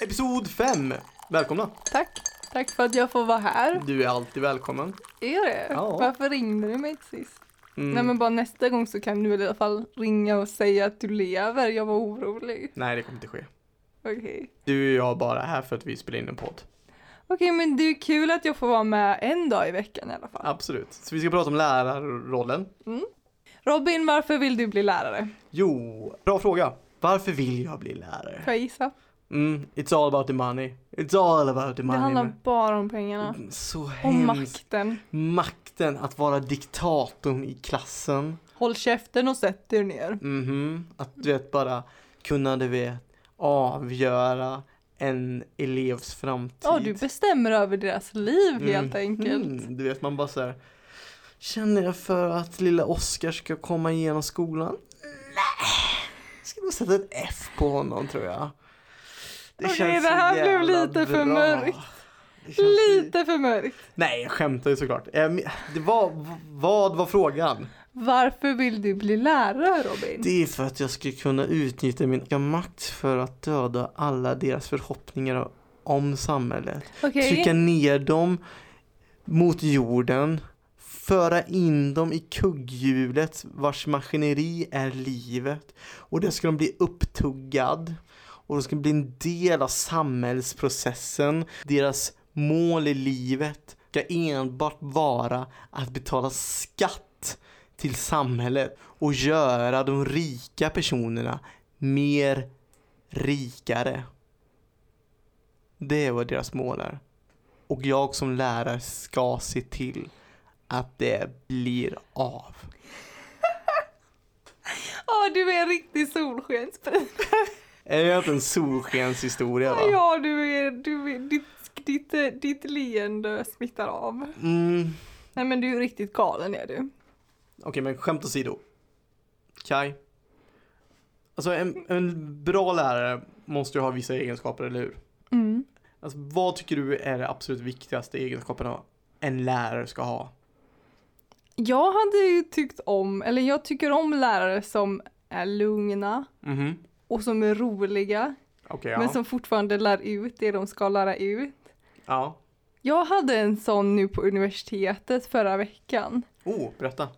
Episod 5! Välkomna! Tack. Tack för att jag får vara här. Du är alltid välkommen. Är det? Ja. Varför ringde du mig sist? Mm. Nej men bara nästa gång så kan du väl i alla fall ringa och säga att du lever. Jag var orolig. Nej, det kommer inte ske. Okej. Du och jag bara här för att vi spelar in en podd. Okej men det är kul att jag får vara med en dag i veckan i alla fall. Absolut. Så vi ska prata om lärarrollen. Robin, varför vill du bli lärare? Jo, bra fråga. Varför vill jag bli lärare? Får jag gissa? Mm, it's all about the money. It's all about the Det money. handlar bara om pengarna. Så Om hemskt. makten. Makten att vara diktatorn i klassen. Håll käften och sätt er ner. Mhm. Att du vet bara kunna du vet avgöra en elevs framtid. Ja, du bestämmer över deras liv helt Mm, enkelt. mm, du vet man bara så här. Känner jag för att lilla Oskar ska komma igenom skolan? Nej. Ska nog sätta ett F på honom tror jag. Det Okej, det här blev lite för bra. mörkt. Lite för mörkt. Nej, jag skämtar ju såklart. Eh, Det var, vad var frågan? Varför vill du bli lärare Robin? Det är för att jag ska kunna utnyttja min makt för att döda alla deras förhoppningar om samhället. Okej. Trycka ner dem mot jorden. Föra in dem i kugghjulet vars maskineri är livet. Och där ska de bli upptuggad. Och de ska bli en del av samhällsprocessen. Deras mål i livet ska enbart vara att betala skatt till samhället och göra de rika personerna mer rikare. Det är vad deras mål är. Och jag som lärare ska se till att det blir av. Ja, du är en riktig solskenspris. Är det inte en solskenshistoria va? Ja, du är, du är, ditt, ditt, eh, ditt leende smittar av. Mm, Nej, men du är riktigt galen är du. Okej men skämt åsido. Kai. Alltså en, en bra lärare måste ju ha vissa egenskaper, eller hur? Mm. Alltså vad tycker du är de absolut viktigaste egenskaperna en lärare ska ha? Jag hade ju tyckt om, eller jag tycker om lärare som är lugna Mhm. och som är roliga, Okej, ja. men som fortfarande lär ut det de ska lära ut. Ja. Jag hade en sån nu på universitetet förra veckan. Oh, berätta.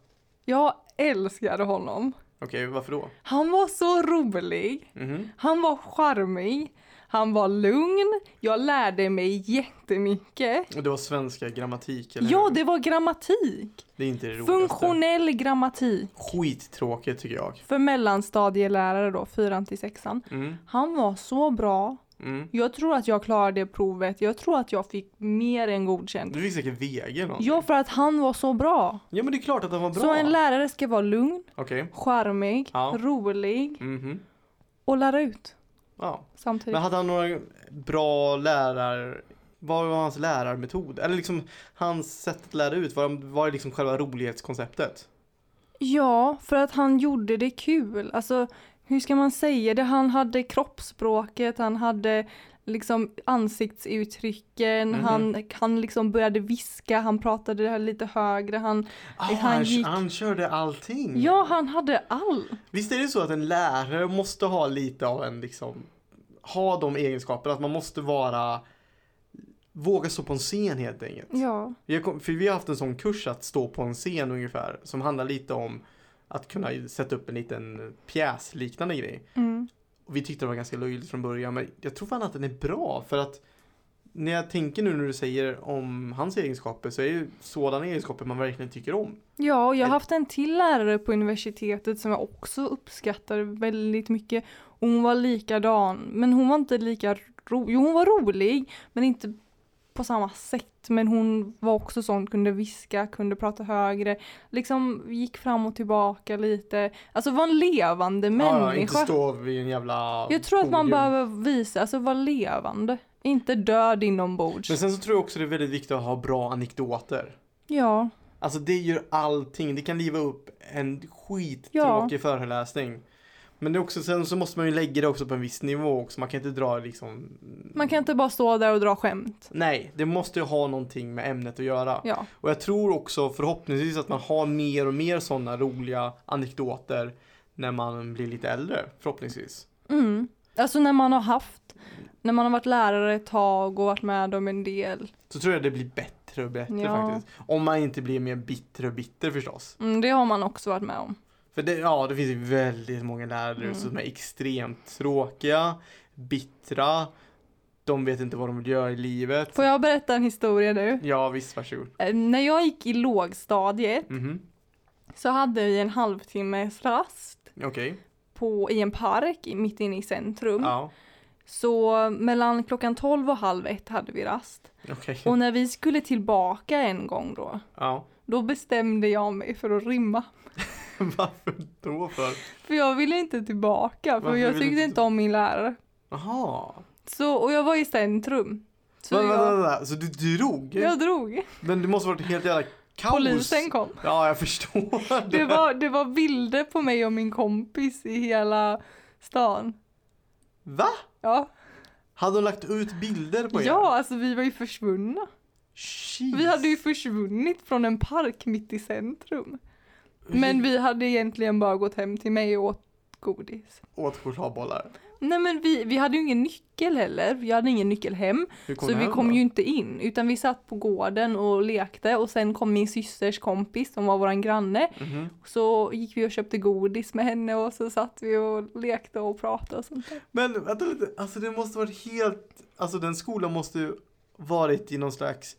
Jag älskade honom. Okej, varför då? Han var så rolig. Mhm. Han var charmig. Han var lugn. Jag lärde mig jättemycket. Och det var svenska grammatik, eller Ja, hur? det var grammatik. Det är inte det roligaste. Funktionell grammatik. Skittråkigt tycker jag. För mellanstadielärare då, fyran till sexan. Mm. Han var så bra. Mm. Jag tror att jag klarade det provet. Jag tror att jag fick mer än godkänt. Du fick säkert VG. Ja, för att han var så bra. Ja men det är klart att den var bra. Så en lärare ska vara lugn, Okej. charmig, Ja. rolig Mhm. och lära ut Ja. samtidigt. Men hade han några bra lärar... Vad var hans lärarmetod? Eller liksom hans sätt att lära ut, var, var det liksom själva rolighetskonceptet? Ja, för att han gjorde det kul. Alltså, hur ska man säga det? Han hade kroppsspråket, han hade liksom ansiktsuttrycken, Mhm. han, han liksom började viska, han pratade lite högre, han, Ah, han han, gick- han körde allting. ja han hade all. Visst är det så att en lärare måste ha lite av en liksom, ha de egenskaperna, att man måste vara, våga stå på en scen helt enkelt. Ja. Vi har, för vi har haft en sån kurs att stå på en scen ungefär, som handlar lite om att kunna sätta upp en liten pjäs liknande grej. Mm. Och vi tyckte det var ganska löjligt från början, men jag tror fan att den är bra för att när jag tänker nu när du säger om hans egenskaper så är ju sådana egenskaper man verkligen tycker om. Ja, och jag har haft en till lärare på universitetet som jag också uppskattar väldigt mycket. Och hon var likadan, men hon var inte lika rolig. Jo, hon var rolig, men inte på samma sätt. Men hon var också sån, kunde viska, kunde prata högre, liksom gick fram och tillbaka lite. Alltså var en levande Ja, människa. inte stå vid en jävla jag tror att man podium. behöver visa, alltså vara levande. Inte död inombords. Men sen så tror jag också det är väldigt viktigt att ha bra anekdoter. Ja, Alltså det gör allting. Det kan liva upp en skittråkig föreläsning. Men det är också, sen så måste man ju lägga det också på en viss nivå också. Man kan inte dra liksom... Man kan inte bara stå där och dra skämt. Nej, det måste ju ha någonting med ämnet att göra. Ja. Och jag tror också förhoppningsvis att man har mer och mer sådana roliga anekdoter när man blir lite äldre, förhoppningsvis. Mm. Alltså när man har haft, när man har varit lärare ett tag och varit med om en del. Så tror jag det blir bättre och bättre Ja. faktiskt. Om man inte blir mer bitter och bitter förstås. Mm, det har man också varit med om. För det, ja, det finns ju väldigt många lärare Mm. som är extremt tråkiga, bittra, de vet inte vad de vill göra i livet. Får jag berätta en historia nu? Ja, visst, varsågod. Eh, När jag gick i lågstadiet Mhm, så hade vi en halvtimmes rast på, i en park mitt inne i centrum. Ja, Så mellan klockan 12 och halv ett hade vi rast. okej. Och när vi skulle tillbaka en gång då, Ja. då bestämde jag mig för att rimma. Varför då för? För jag ville inte tillbaka, för Varför jag tyckte inte inte om min lärare. Jaha. Så, och jag var i centrum. Så Vänta, vänta, jag, vänta. Så du drog? jag drog. Men det måste varit helt jävla kaos. Polisen kom. Ja, jag förstår. Det var, det var bilder på mig och min kompis i hela stan. Va? Ja, Hade de lagt ut bilder på er? ja alltså vi var ju försvunna. Jeez. Vi hade ju försvunnit från en park mitt i centrum. Men vi hade egentligen bara gått hem till mig och åt godis. Åt chokladbollar. Nej men vi, vi hade ju ingen nyckel heller, vi hade ingen nyckel hem. Så vi kom då? ju inte in, utan vi satt på gården och lekte och sen kom min systers kompis som var våran granne. Mhm. Så gick vi och köpte godis med henne och så satt vi och lekte och pratade och sånt där. Men vänta lite, alltså det måste varit helt, alltså den skolan måste ju varit i någon slags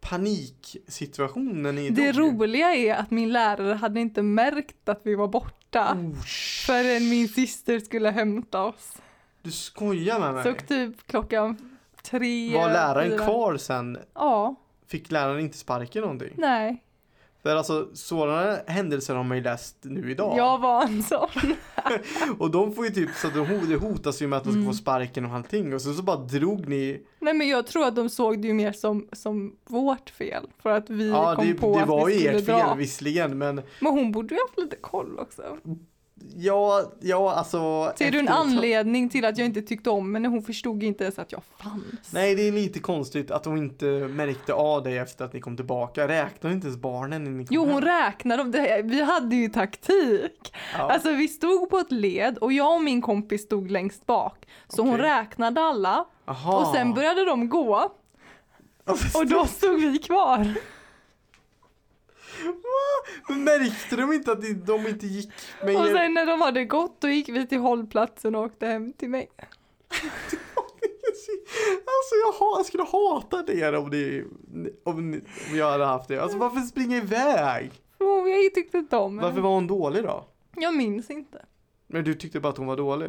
paniksituation när ni Det roliga är att min lärare hade inte märkt att vi var borta Oh, förrän min syster skulle hämta oss. du skojar med mig? Så typ klockan tre. Var läraren fyra. kvar sen? Ja, Fick läraren inte sparken någonting? nej. För alltså sådana händelser har man ju läst nu idag. Jag var en sån. Och de får ju typ, så de, ho- det hotas ju med att de ska Mm. få sparken och allting. Och så, så bara drog ni. Nej men jag tror att de såg det ju mer som, som vårt fel. För att vi Ja kom det, på det att var vi ju skulle ert dra. fel visserligen men Men hon borde ju haft lite koll också. Ja, ja alltså. Ser du en anledning till att jag inte tyckte om henne? Hon förstod inte ens att jag fanns. Nej det är lite konstigt att hon inte märkte av dig efter att ni kom tillbaka. Räknade inte ens barnen när ni kom Jo hon hem? räknade dem. Vi hade ju taktik. Ja. Alltså vi stod på ett led och jag och min kompis stod längst bak. Så hon Okej. räknade alla Aha. och sen började de gå och då stod vi kvar. Men märkte de inte att de- inte gick med Och sen när de hade gått då gick vi till hållplatsen och åkte hem till mig. Alltså jag, jag skulle hata er om, ni, om, ni, om jag hade haft det. Alltså varför springa iväg? Jag tyckte inte om henne. Varför var hon dålig då? Jag minns inte. Men du tyckte bara att hon var dålig?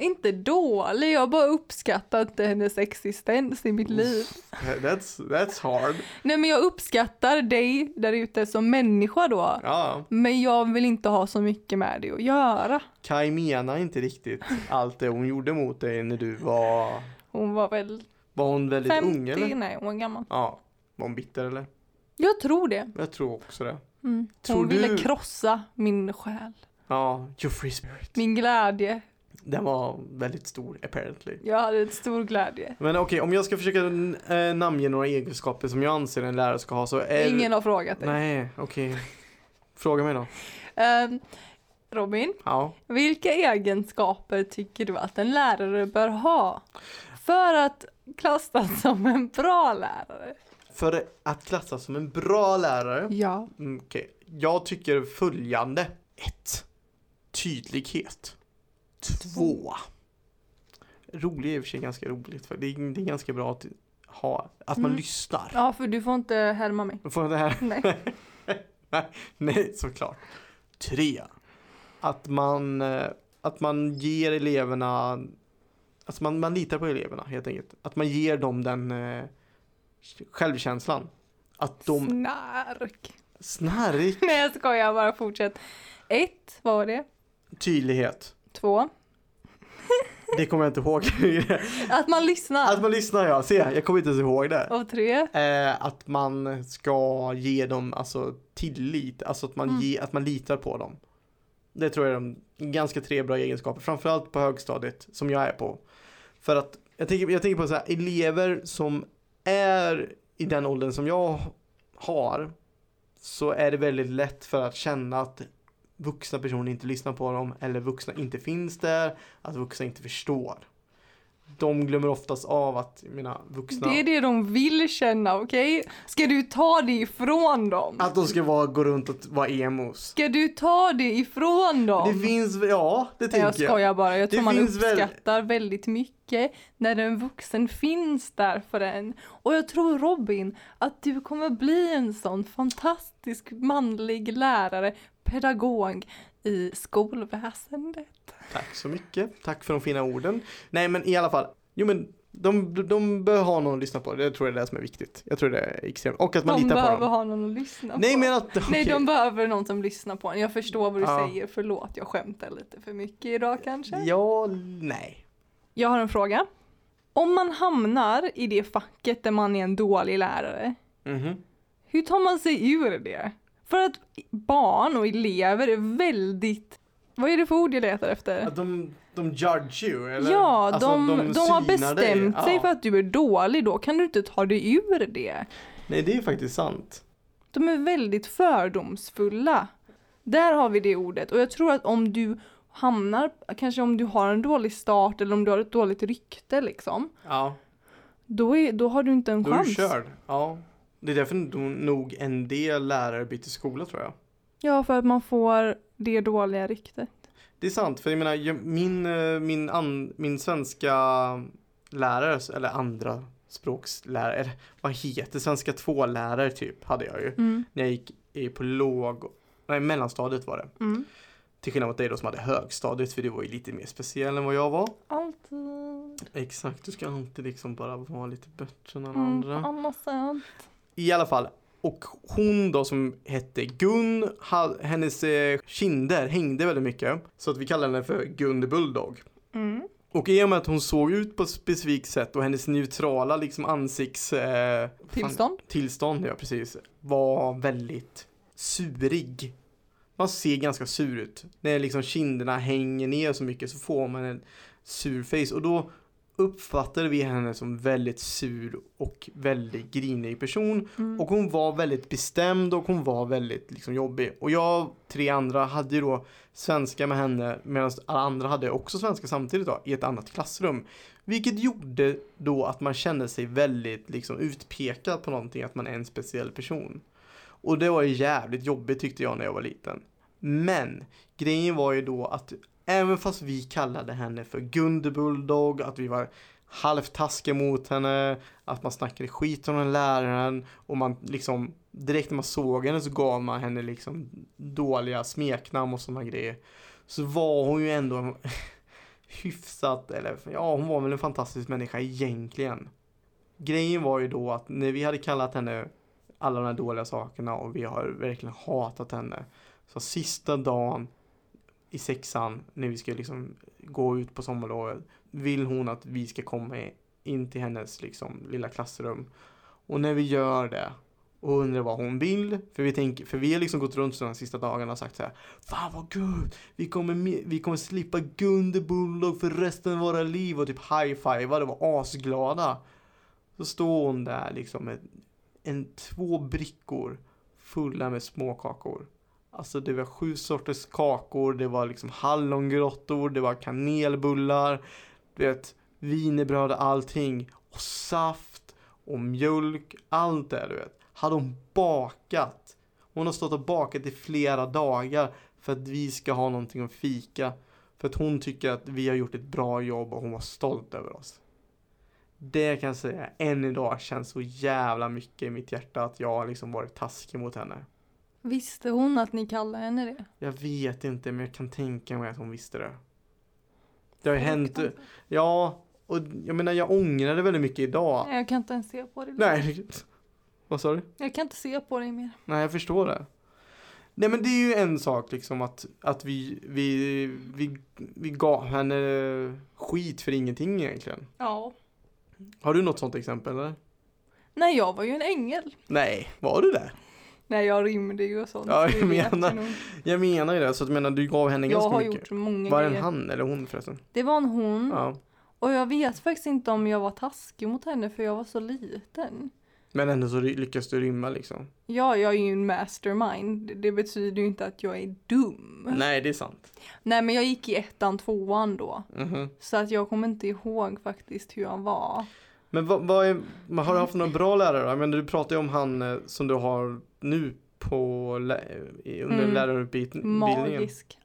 Inte dålig, jag bara uppskattade hennes existens i mitt liv. That's, that's hard. Nej men jag uppskattar dig där ute som människa då. Ja, Men jag vill inte ha så mycket med det att göra. Kai menar inte riktigt allt det hon gjorde mot dig när du var... Hon var väl Var hon väldigt 50, ung eller? nej hon var gammal. Ja. Var hon bitter eller? Jag tror det. Jag tror också det. Mm. Tror Hon ville du- krossa min själ, Ja, your free spirit. min glädje. Den var väldigt stor apparently. Jag hade en stor glädje. Men okej, om jag ska försöka äh, namnge några egenskaper som jag anser en lärare ska ha så är Ingen har frågat dig. Nej, okej. Fråga mig då. Ehm, Robin, Ja. vilka egenskaper tycker du att en lärare bör ha för att klassas som en bra lärare? För att klassas som en bra lärare. Ja. Mm, Okej, jag tycker följande. 1. Tydlighet. 2. Rolig är i och för sig ganska roligt. För det, är, det är ganska bra att ha, att man Mm. lyssnar. Ja, för du får inte härma mig. Då får jag det här. Nej. Nej, såklart. 3. Att man, eh, att man ger eleverna, alltså man, man litar på eleverna helt enkelt. Att man ger dem den eh, självkänslan. Att de, Snark. snark, Nej jag skojar, bara fortsätt. Ett, vad var det? tydlighet. Två. Det kommer jag inte ihåg. Att man lyssnar. att man lyssnar ja, se jag kommer inte ens ihåg det. Och tre. Eh, att man ska ge dem alltså tillit, alltså att man, Mm. ge, att man litar på dem. Det tror jag är de ganska tre bra egenskaper, framförallt på högstadiet som jag är på. För att jag tänker, jag tänker på så här, elever som är i den åldern som jag har så är det väldigt lätt för att känna att vuxna personer inte lyssnar på dem eller vuxna inte finns där, att vuxna inte förstår. De glömmer oftast av att mina vuxna Det är det de vill känna, okej? Ska du ta det ifrån dem? Att de ska vara, gå runt och vara emos. Ska du ta det ifrån dem? Det finns, ja det tänker jag jag. skojar bara, jag Det tror man finns väl- uppskattar väldigt mycket när en vuxen finns där för en. Och jag tror Robin, att du kommer bli en sån fantastisk manlig lärare, pedagog i skolväsendet. Tack så mycket. Tack för de fina orden. Nej men i alla fall. Jo men de, de bör ha någon att lyssna på. Det tror jag är det som är viktigt. Jag tror det är extremt. Och att man De litar på behöver dem. ha någon att lyssna Nej på. men att, Nej, okej. de behöver någon som lyssnar på en. Jag förstår vad du Ja. säger, förlåt jag skämtar lite för mycket idag kanske. Ja, nej. Jag har en fråga. Om man hamnar i det facket där man är en dålig lärare, Mhm. hur tar man sig ur det? För att barn och elever är väldigt, vad är det för ord jag letar efter? Att de, de judge you eller? Ja, Alltså, de, de, har synar dig. bestämt sig Ja. för att du är dålig, då kan du inte ta dig ur det. Nej det är faktiskt sant. De är väldigt fördomsfulla. Där har vi det ordet och jag tror att om du hamnar, kanske om du har en dålig start eller om du har ett dåligt rykte liksom, Ja. då, är, då har du inte en Då är du chans. körd. Ja. Det är därför nog en del lärare byter skola tror jag. Ja, för att man får det dåliga ryktet. Det är sant, för jag menar min, eh, min, an, min svenska lärare, eller andra språkslärare, vad heter svenska två-lärare typ, hade jag ju. Mm. När jag gick i på låg, nej mellanstadiet var det. Mm. Till skillnad mot dig då som hade högstadiet, för du var ju lite mer speciell än vad jag var. Alltid. Exakt, du ska alltid liksom bara vara lite bättre än alla Mm, andra. annars. I alla fall, och hon då som hette Gun, hennes eh, kinder hängde väldigt mycket. Så att vi kallar henne för Gun the Bulldog. Mm. Och i och med att hon såg ut på ett specifikt sätt och hennes neutrala liksom ansikts... Eh, fan- Tillstånd? tillstånd, ja precis. Var väldigt surig. Man ser ganska sur ut. När liksom kinderna hänger ner så mycket så får man en sur face. Och då uppfattade vi henne som väldigt sur och väldigt grinig person. Mm. Och hon var väldigt bestämd och hon var väldigt liksom jobbig. Och jag och tre andra hade ju då svenska med henne medan alla andra hade också svenska samtidigt då i ett annat klassrum. Vilket gjorde då att man kände sig väldigt liksom utpekad på någonting, att man är en speciell person. Och det var ju jävligt jobbigt tyckte jag när jag var liten. Men grejen var ju då att även fast vi kallade henne för Gunde Bulldog, att vi var halvtaskiga mot henne, att man snackade skit om den läraren och man liksom direkt när man såg henne så gav man henne liksom dåliga smeknamn och sådana grejer. Så var hon ju ändå hyfsat, eller ja hon var väl en fantastisk människa egentligen. Grejen var ju då att när vi hade kallat henne alla de här dåliga sakerna och vi har verkligen hatat henne. Så sista dagen i sexan när vi ska liksom gå ut på sommarlovet vill hon att vi ska komma in till hennes liksom lilla klassrum. Och när vi gör det och undrar vad hon vill, för vi, tänker, för vi har liksom gått runt de sista dagarna och sagt så här Fan vad gud, vi kommer, vi kommer slippa Gunde Bulldog för resten av våra liv och typ high-fivade och var asglada. Så står hon där liksom med en, två brickor fulla med småkakor. Alltså det var sju sorters kakor, det var liksom hallongrottor, det var kanelbullar, du vet, wienerbröd och allting. Och saft och mjölk, allt det du vet. Hade hon bakat. Hon har stått och bakat i flera dagar för att vi ska ha någonting att fika. För att hon tycker att vi har gjort ett bra jobb och hon var stolt över oss. Det kan jag säga, än idag känns så jävla mycket i mitt hjärta att jag har liksom varit taskig mot henne. Visste hon att ni kallade henne det? Jag vet inte men jag kan tänka mig att hon visste det. Det har ju hänt, ja, och jag menar jag ångrar det väldigt mycket idag. Nej, Jag kan inte ens se på dig. Nej, vad sa du? Jag kan inte se på dig mer. Nej, jag förstår det. Nej men det är ju en sak liksom att, att vi, vi, vi, vi gav henne skit för ingenting egentligen. Ja. Har du något sånt exempel eller? Nej, jag var ju en ängel. Nej, var du det? Nej, jag rymde ju och sånt. Ja, jag menar-. Jag menar ju det, så att jag menar du gav henne Jag ganska har mycket. gjort många Var det en han eller hon förresten? Det var en hon. Ja. Och jag vet faktiskt inte om jag var taskig mot henne för jag var så liten. Men ändå så lyckas du rymma liksom. Ja, jag är ju en mastermind. Det betyder ju inte att jag är dum. Nej, det är sant. Nej, men jag gick i ettan, tvåan då. Mhm. Så att jag kommer inte ihåg faktiskt hur jag var. Men vad, vad är, har du haft några bra lärare? Men du pratar ju om han eh, som du har nu på under Mm. lärarutbildningen. Magisk.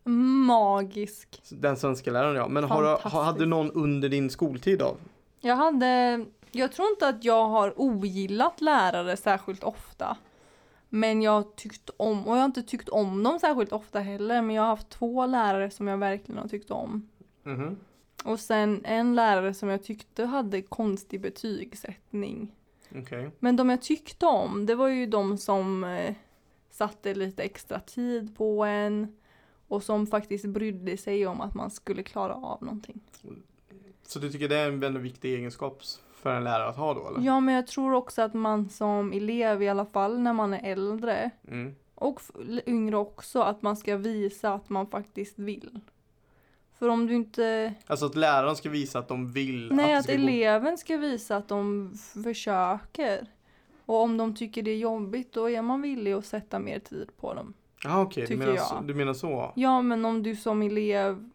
Magisk. Den svenska läraren ja. Men har har- hade du någon under din skoltid då? Jag hade, jag tror inte att jag har ogillat lärare särskilt ofta. Men jag har tyckt om, och jag har inte tyckt om dem särskilt ofta heller, men jag har haft två lärare som jag verkligen har tyckt om. Mhm. Och sen en lärare som jag tyckte hade konstig betygssättning. Okej. Men de jag tyckte om, det var ju de som eh, satte lite extra tid på en och som faktiskt brydde sig om att man skulle klara av någonting. Så du tycker det är en väldigt viktig egenskap för en lärare att ha då eller? Ja, men jag tror också att man som elev i alla fall när man är äldre Mm. och yngre också, att man ska visa att man faktiskt vill. För om du inte... Alltså att läraren ska visa att de vill Nej, det att ska gå- eleven ska visa att de försöker. Och om de tycker det är jobbigt, då är man villig att sätta mer tid på dem. Ja okej, du, tycker menar jag. så- du menar så? Ja, men om du som elev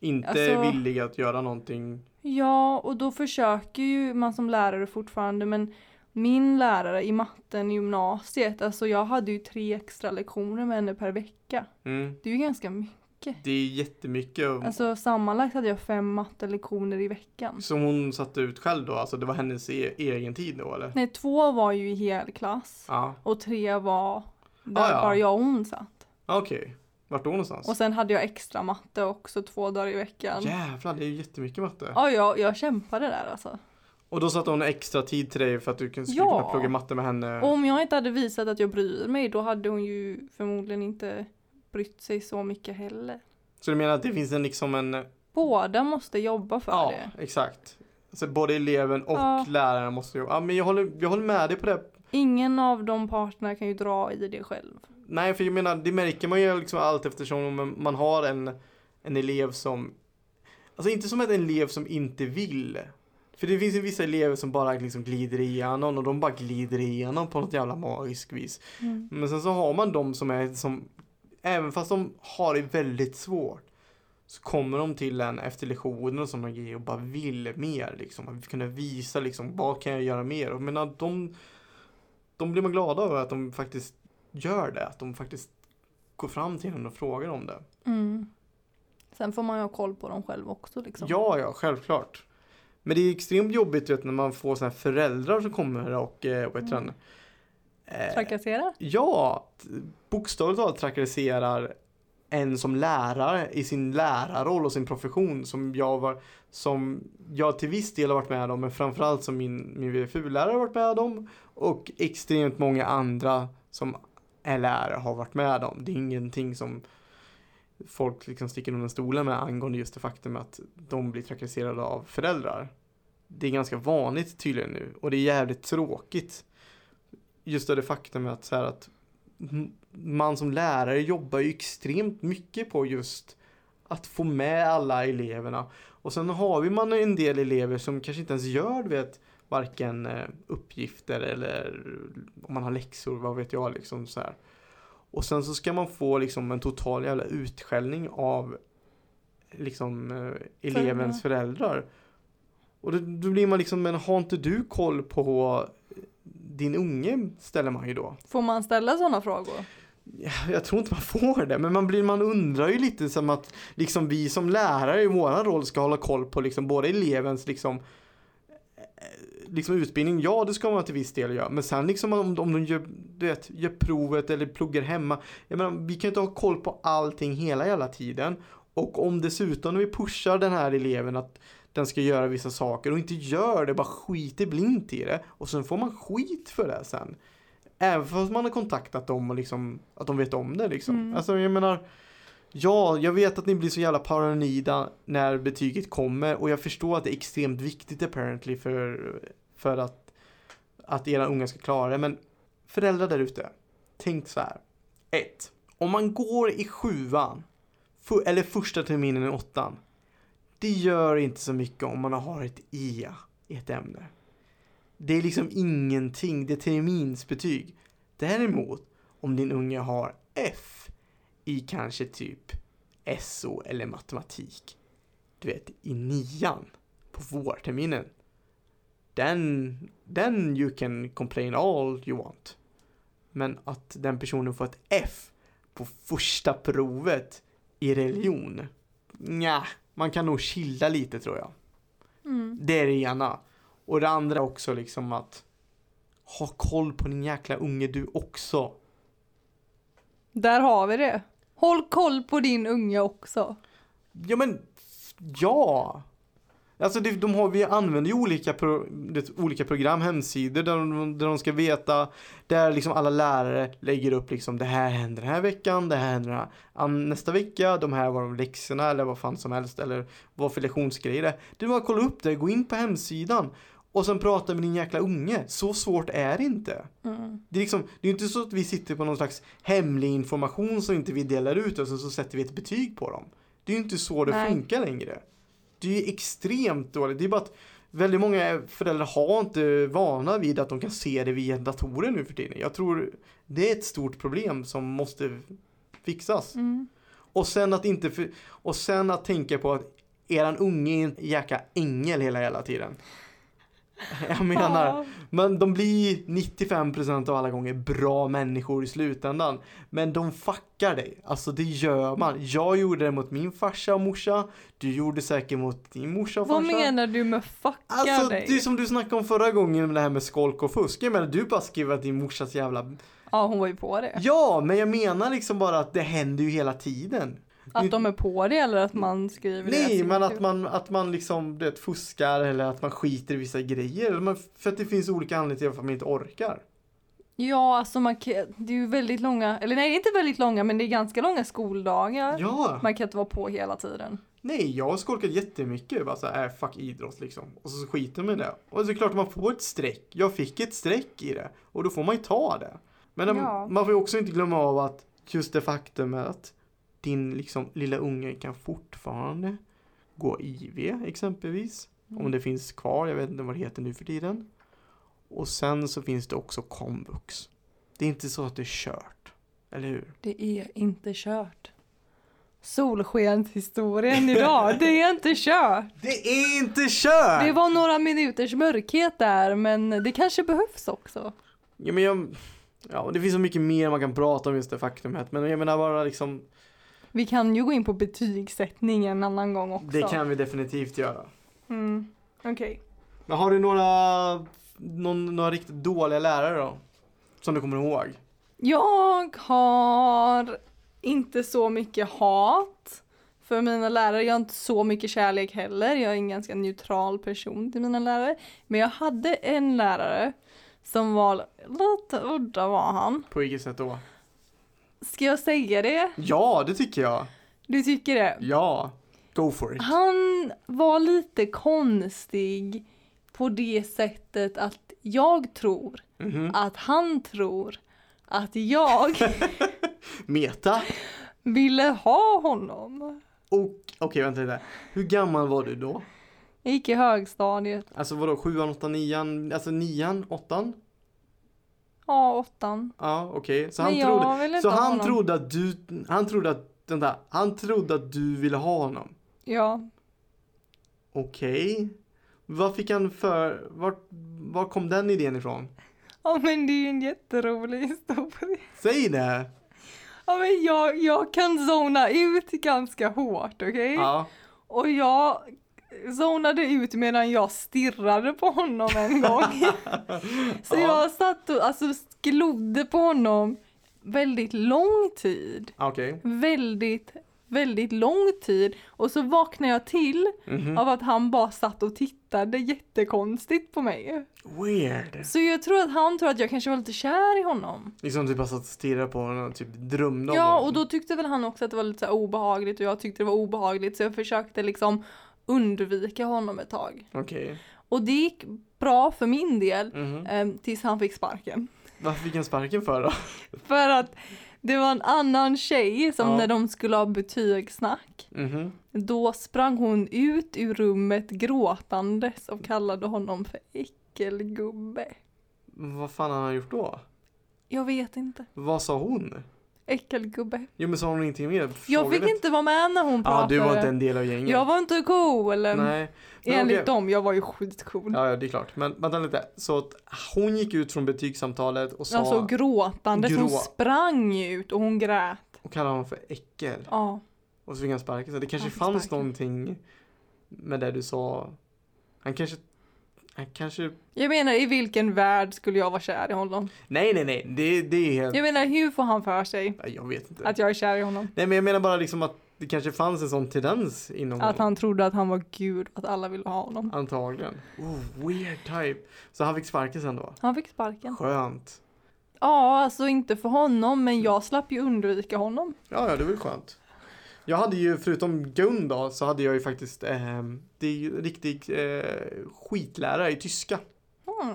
Inte Alltså- är villig att göra någonting? Ja, och då försöker ju man som lärare fortfarande, men min lärare i matten i gymnasiet, alltså jag hade ju tre extra lektioner med henne per vecka. Mm. Det är ju ganska mycket. Det är jättemycket Alltså sammanlagt hade jag fem mattelektioner i veckan. som hon satte ut själv då, alltså det var hennes e- egen tid då eller? Nej, två var ju i helklass Ja, och tre var där Ah, ja. bara jag och hon satt. okej. Vart då någonstans? Och sen hade jag extra matte också två dagar i veckan. Jävlar, det är ju jättemycket matte. Ja, jag, jag kämpade där alltså. Och då satte hon extra tid till dig för att du skulle Ja. kunna plugga matte med henne? Och om jag inte hade visat att jag bryr mig, då hade hon ju förmodligen inte brytt sig så mycket heller. Så du menar att det finns en liksom en... Båda måste jobba för ja, det. exakt. Så både eleven och Ja. läraren måste jobba. Ja, men jag håller, jag håller med dig på det. Ingen av de parterna kan ju dra i det själv. Nej, för jag menar, det märker man ju liksom allt eftersom om man har en, en elev som... Alltså inte som en elev som inte vill. För det finns ju vissa elever som bara liksom glider igenom och de bara glider igenom på något jävla magiskt vis. Mm. Men sen så har man de som är som, även fast de har det väldigt svårt, så kommer de till en efter lektioner och sådana grejer och bara vill mer liksom. Att kunna visa liksom, vad kan jag göra mer? Och men att de, de blir man glada över att de faktiskt gör det, att de faktiskt går fram till en och frågar om det. Mm. Sen får man ju ha koll på dem själv också liksom. Ja, ja, självklart. Men det är extremt jobbigt vet, när man får här föräldrar som kommer och, eh, heter Mm. Eh, Trakassera? Ja, bokstavligt talat trakasserar en som lärare i sin lärarroll och sin profession som jag var, som jag till viss del har varit med om, men framförallt som min, min VFU-lärare har varit med om och extremt många andra som är lärare har varit med om. Det är ingenting som folk liksom sticker under stolen med angående just det faktum att de blir trakasserade av föräldrar. Det är ganska vanligt tydligen nu och det är jävligt tråkigt. Just det faktum att, så här att man som lärare jobbar ju extremt mycket på just att få med alla eleverna. Och sen har vi man en del elever som kanske inte ens gör, du vet, varken eh, uppgifter eller om man har läxor, vad vet jag liksom så här. Och sen så ska man få liksom en total jävla utskällning av liksom eh, elevens föräldrar. Och då, då blir man liksom, men har inte du koll på din unge ställer man ju då. Får man ställa sådana frågor? Ja, Jag tror inte man får det, men man, blir, man undrar ju lite som att liksom vi som lärare i våran roll ska hålla koll på liksom både elevens liksom eh, liksom utbildning, ja det ska man till viss del göra, men sen liksom om, om de gör, du vet, gör provet eller pluggar hemma, jag menar, vi kan ju inte ha koll på allting hela jävla tiden. Och om dessutom när vi pushar den här eleven att den ska göra vissa saker och inte gör det, bara skiter blint i det och sen får man skit för det sen. Även fast man har kontaktat dem och liksom, att de vet om det liksom. Mm. Alltså jag menar, ja, jag vet att ni blir så jävla paranoida när betyget kommer och jag förstår att det är extremt viktigt apparently för, för att, att era unga ska klara det. Men föräldrar där ute, tänk så här. Ett, om man går i sjuan, eller första terminen i åttan, det gör inte så mycket om man har ett E i ett ämne. Det är liksom ingenting, det är terminsbetyg. Däremot, om din unge har F i kanske typ SO eller matematik, du vet i nian på vårterminen, den, den you can complain all you want. Men att den personen får ett F på första provet i religion, nja, man kan nog chilla lite tror jag. Mm. Det är det ena. Och det andra också liksom att ha koll på din jäkla unge du också. Där har vi det. Håll koll på din unge också. Ja men, ja. Alltså det, de har, vi använder ju olika, pro, det, olika program, hemsidor där de, där de ska veta, där liksom alla lärare lägger upp liksom det här händer den här veckan, det här händer den nästa vecka, de här var de läxorna eller vad fan som helst eller vad för lektionsgrejer det är. Det är bara att kolla upp det, gå in på hemsidan och sen prata med din jäkla unge. Så svårt är det inte. Mm. Det är, liksom, det är inte så att vi sitter på någon slags hemlig information som inte vi delar ut och så, så sätter vi ett betyg på dem. Det är ju inte så det Nej. funkar längre. Det är ju extremt dåligt. Det är bara att väldigt många föräldrar har inte vana vid att de kan se det via datorer nu för tiden. Jag tror det är ett stort problem som måste fixas. Mm. Och sen att inte för, och sen att tänka på att eran unge är en jäkla ängel hela hela tiden. Jag menar, Ja. men de blir 95% av alla gånger bra människor i slutändan. Men de fuckar dig. Alltså det gör man. Jag gjorde det mot min farsa och morsa. Du gjorde säkert mot din morsa och Vad farsa. menar du med fucka Alltså dig? det är som du snackade om förra gången med det här med skolk och fusk. Jag menar du bara skrev att din morsas jävla... Ja, hon var ju på det. Ja, men jag menar liksom bara att det händer ju hela tiden. Att de är på det eller att man skriver det? Nej, men att man, att man liksom det, fuskar eller att man skiter i vissa grejer. För att det finns olika anledningar till varför man inte orkar. Ja, alltså man kan, det är ju väldigt långa, eller nej det är inte väldigt långa men det är ganska långa skoldagar. Ja! Man kan inte vara på hela tiden. Nej, jag har skolkat jättemycket. Bara så här, äh, fuck idrott liksom. Och så skiter man i det. Och så är det klart man får ett streck. Jag fick ett streck i det. Och då får man ju ta det. Men Ja. man får ju också inte glömma av att just det faktum är att din liksom lilla unge kan fortfarande gå IV exempelvis. Om det finns kvar, jag vet inte vad det heter nu för tiden. Och sen så finns det också komvux. Det är inte så att det är kört. Eller hur? Det är inte kört. Solskenshistorien idag, det är inte kört. Det är inte kört! Det var några minuters mörkhet där men det kanske behövs också. Ja men jag, ja det finns så mycket mer man kan prata om just det faktumet. Men jag menar bara liksom, Vi kan ju gå in på betygssättning en annan gång också. det kan vi definitivt göra. Mm. Okej. Men har du några, någon, några riktigt dåliga lärare då? Som du kommer ihåg? Jag har inte så mycket hat för mina lärare. Jag har inte så mycket kärlek heller. Jag är en ganska neutral person till mina lärare. Men jag hade en lärare som var lite udda var han. På vilket sätt då? Ska jag säga det? Ja, det tycker jag. Du tycker det? Ja, go for it. Han var lite konstig på det sättet att jag tror Mhm. att han tror att jag Meta. ville ha honom. Okej vänta lite. Hur gammal var du då? Jag gick i högstadiet. Alltså vadå, sjuan, åttan, nian, alltså nian, åttan? Ja, åttan. Ja, okej. Så Men han jag trodde, så ha han honom. trodde att du, han trodde att, vänta, han trodde att du ville ha honom? Ja. Okej. Vad fick han för, var, var kom den idén ifrån? Ja men det är ju en jätterolig historia. Säg det! Ja men jag, jag kan zona ut ganska hårt, okej? Ja. Och jag zonade ut medan jag stirrade på honom en gång. Så Ja. jag satt och alltså glodde på honom väldigt lång tid. Okej. Väldigt, väldigt lång tid och så vaknade jag till Mhm. av att han bara satt och tittade jättekonstigt på mig. Weird. Så jag tror att han tror att jag kanske var lite kär i honom. Liksom typ bara satt och stirrade på honom och typ drömde om Ja, honom. och då tyckte väl han också att det var lite så obehagligt och jag tyckte det var obehagligt så jag försökte liksom undvika honom ett tag. Okej. Och det gick bra för min del Mhm. eh, tills han fick sparken. Varför fick han sparken för då? För att det var en annan tjej som Ja. när de skulle ha betygssnack Mhm. då sprang hon ut ur rummet gråtandes och kallade honom för äckelgubbe. Vad fan har han gjort då? Jag vet inte. Vad sa hon? Äckelgubbe. Jo men sa hon ingenting mer? Jag fick inte vara med när hon Ja, pratade. du var inte en del av gänget. Jag var inte cool. Nej. Men Enligt okej. dem, jag var ju skitcool. Ja, ja, det är klart. Men vänta lite. Så att hon gick ut från betygssamtalet och sa Alltså gråtande, hon Grå- sprang ut och hon grät. och kallade honom för äckel. Ja. Och så fick han sparken. Så det kanske fanns sparken. någonting med det du sa. Han kanske han kanske Jag menar, i vilken värld skulle jag vara kär i honom? Nej, nej, nej. Det, det är helt... Jag menar, hur får han för sig Jag vet inte. att jag är kär i honom? Nej, men jag menar bara liksom att det kanske fanns en sån tendens inom Att honom. han trodde att han var gud, att alla ville ha honom. Antagligen. Oh, weird type. Så han fick sparken sen då? Han fick sparken. Skönt. Ja, alltså inte för honom, men jag slapp ju undvika honom. Ja, ja, det var ju skönt. Jag hade ju, förutom Gun då, så hade jag ju faktiskt, eh, det är ju riktigt eh, skitlärare i tyska. Mm.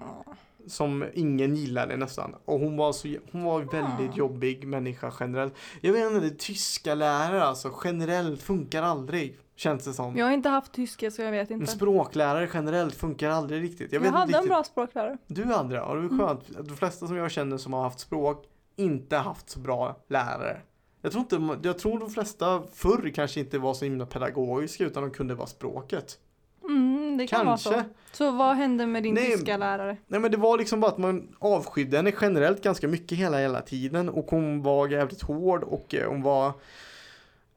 Som ingen gillade nästan. Och hon var så, hon var en väldigt Ah. jobbig människa generellt. Jag vet inte, det tyska lärare alltså generellt funkar aldrig. Känns det som. Jag har inte haft tyska så jag vet inte. språklärare generellt funkar aldrig riktigt. Jag, Jag, hade inte en riktigt. bra språklärare. Du hade det, ja det var Mm. skönt. De flesta som jag känner som har haft språk, inte haft så bra lärare. Jag tror, inte, jag tror de flesta förr kanske inte var så himla pedagogiska utan de kunde vara språket. Mm, det kan Kanske. vara så. Så vad hände med din Nej. tyska lärare? Nej men det var liksom bara att man avskydde henne generellt ganska mycket hela hela tiden och hon var jävligt hård och eh, hon var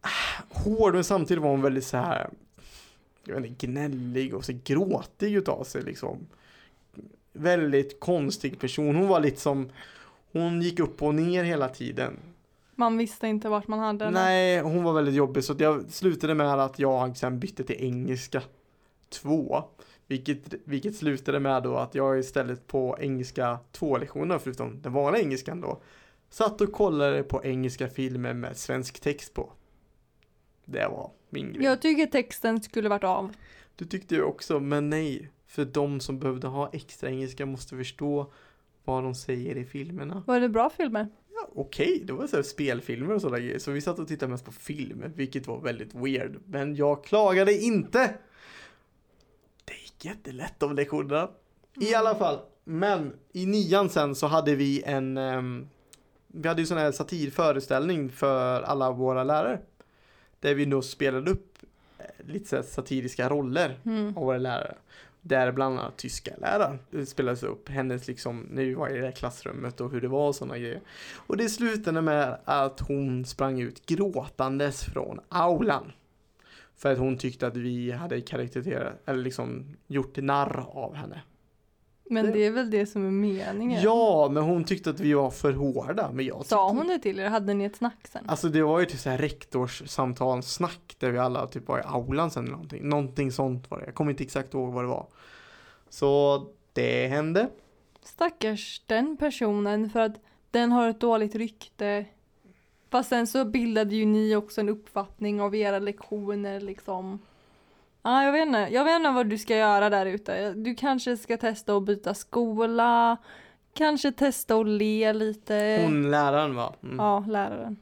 ah, hård men samtidigt var hon väldigt så här jag vet inte, gnällig och så gråtig utav sig liksom. Väldigt konstig person. Hon var lite som hon gick upp och ner hela tiden. Man visste inte vart man hade henne. Nej, hon var väldigt jobbig så jag slutade med att jag sen bytte till engelska 2. Vilket, vilket slutade med då att jag istället på engelska 2 lektioner förutom den vanliga engelskan då satt och kollade på engelska filmer med svensk text på. Det var min grej. Jag tycker texten skulle varit av. Du tyckte ju också, men nej. För de som behövde ha extra engelska måste förstå vad de säger i filmerna. Var det bra filmer? Okej, det var så här spelfilmer och sådana grejer. Så vi satt och tittade mest på film, vilket var väldigt weird. Men jag klagade inte! Det gick jättelätt av lektionerna. I alla fall, men i nian sen så hade vi en ehm, Vi hade ju sån här satirföreställning för alla våra lärare. Där vi då spelade upp eh, lite så satiriska roller Mm. av våra lärare. Där bland annat tyska läraren spelades upp hennes liksom, när vi var i det här klassrummet och hur det var och sådana grejer. Och det slutade med att hon sprang ut gråtandes från aulan. För att hon tyckte att vi hade karaktäriserat, eller liksom gjort narr av henne. Men Det- är väl det som är meningen? Ja, men hon tyckte att vi var för hårda. Men jag tyckte... Sa hon det till er? Hade ni ett snack sen? Alltså det var ju typ såhär rektorssamtalssnack där vi alla typ var i aulan sen eller någonting. Någonting sånt var det. Jag kommer inte exakt ihåg vad det var. Så det hände. Stackars den personen för att den har ett dåligt rykte. Fast sen så bildade ju ni också en uppfattning av era lektioner liksom. Ja, jag vet inte. Jag vet inte vad du ska göra där ute. Du kanske ska testa att byta skola. Kanske testa att le lite. Hon läraren va? Mm. Ja, läraren.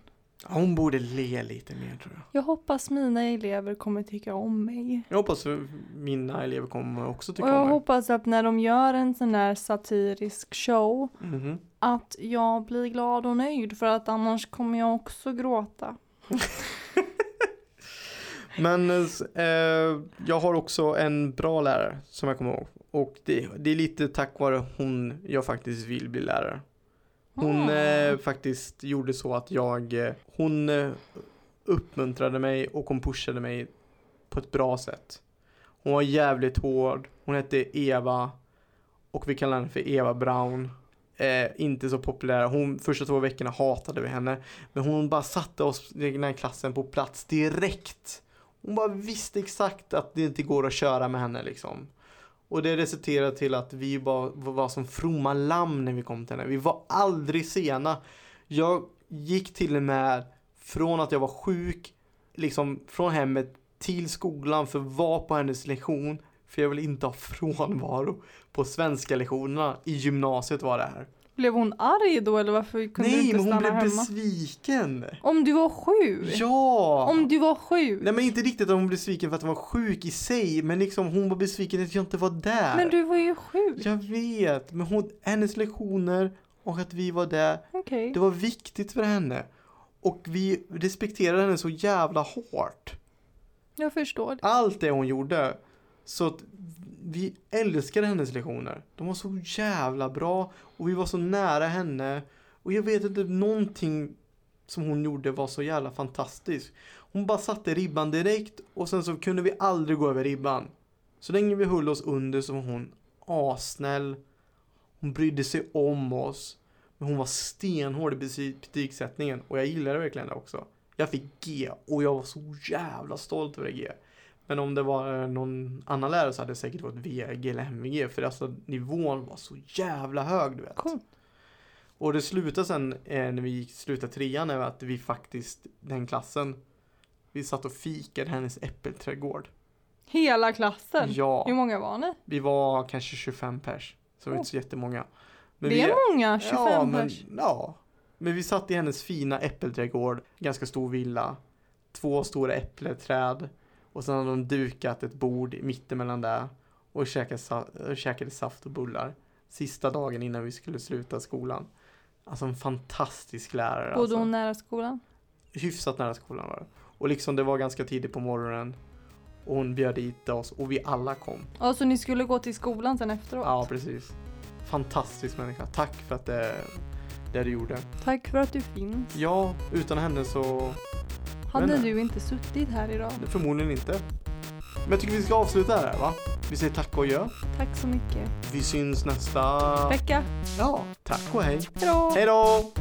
Hon borde le lite mer tror jag. Jag hoppas mina elever kommer tycka om mig. Jag hoppas att mina elever kommer också Och tycka jag om mig. hoppas att när de gör en sån där satirisk show Mhm. att jag blir glad och nöjd för att annars kommer jag också gråta. Men eh, jag har också en bra lärare som jag kommer ihåg. Och det, det är lite tack vare hon jag faktiskt vill bli lärare. Hon Mm. eh, faktiskt gjorde så att jag, eh, hon eh, uppmuntrade mig och hon pushade mig på ett bra sätt. Hon var jävligt hård, hon hette Eva och vi kallar henne för Eva Brown. eh, inte så populär. Hon, första två veckorna hatade vi henne. Men hon bara satte oss i den här klassen på plats direkt. Hon bara visste exakt att det inte går att köra med henne liksom. Och det resulterade till att vi bara var som fromma lamm när vi kom till henne. Vi var aldrig sena. Jag gick till och med från att jag var sjuk, liksom från hemmet till skolan för att vara på hennes lektion. För jag vill inte ha frånvaro på svenska lektionerna. I gymnasiet var det här. Blev hon arg då eller varför kunde du Nej, inte men hon stanna blev hemma? besviken. Om du var sjuk? Ja! Om du var sjuk? Nej men inte riktigt att hon blev besviken för att hon var sjuk i sig. Men liksom hon var besviken att jag inte var där. Men du var ju sjuk. Jag vet, men hon, hennes lektioner och att vi var där, Okej. det var viktigt för henne. Och vi respekterade henne så jävla hårt. Jag förstår. Allt det hon gjorde. Så vi älskade hennes lektioner. De var så jävla bra och vi var så nära henne. Och jag vet inte, någonting som hon gjorde var så jävla fantastiskt. Hon bara satte ribban direkt och sen så kunde vi aldrig gå över ribban. Så länge vi höll oss under så var hon assnäll. Hon brydde sig om oss. Men hon var stenhård i betygssättningen och jag gillade verkligen det också. Jag fick G och jag var så jävla stolt över det G. Men om det var eh, någon annan lärare så hade det säkert varit VG eller MVG för alltså nivån var så jävla hög du vet. Coolt. Och det slutade sen eh, när vi gick slutade trean med att vi faktiskt, den klassen, vi satt och fikade hennes äppelträdgård. Hela klassen? Hur Ja, många var ni? vi var kanske 25 pers. Så det var inte så jättemånga. Men det vi, är många, 25 ja, men, pers. ja. Men vi satt i hennes fina äppelträdgård, ganska stor villa, två stora äppelträd och sen hade de dukat ett bord i mitten mellan där och käkade, och käkade saft och bullar. Sista dagen innan vi skulle sluta skolan. Alltså en fantastisk lärare. Bodde alltså. hon nära skolan? Hyfsat nära skolan var det. Och liksom det var ganska tidigt på morgonen. Och hon bjöd dit oss och vi alla kom. Ja, så ni skulle gå till skolan sen efteråt? Ja, precis. Fantastisk människa. Tack för att det, det du gjorde. Tack för att du finns. Ja, utan henne så Hade du inte suttit här idag? förmodligen inte. Men jag tycker vi ska avsluta här va? Vi säger tack och adjö. Tack så mycket. Vi syns nästa... Vecka. Ja, tack och hej. Hej då!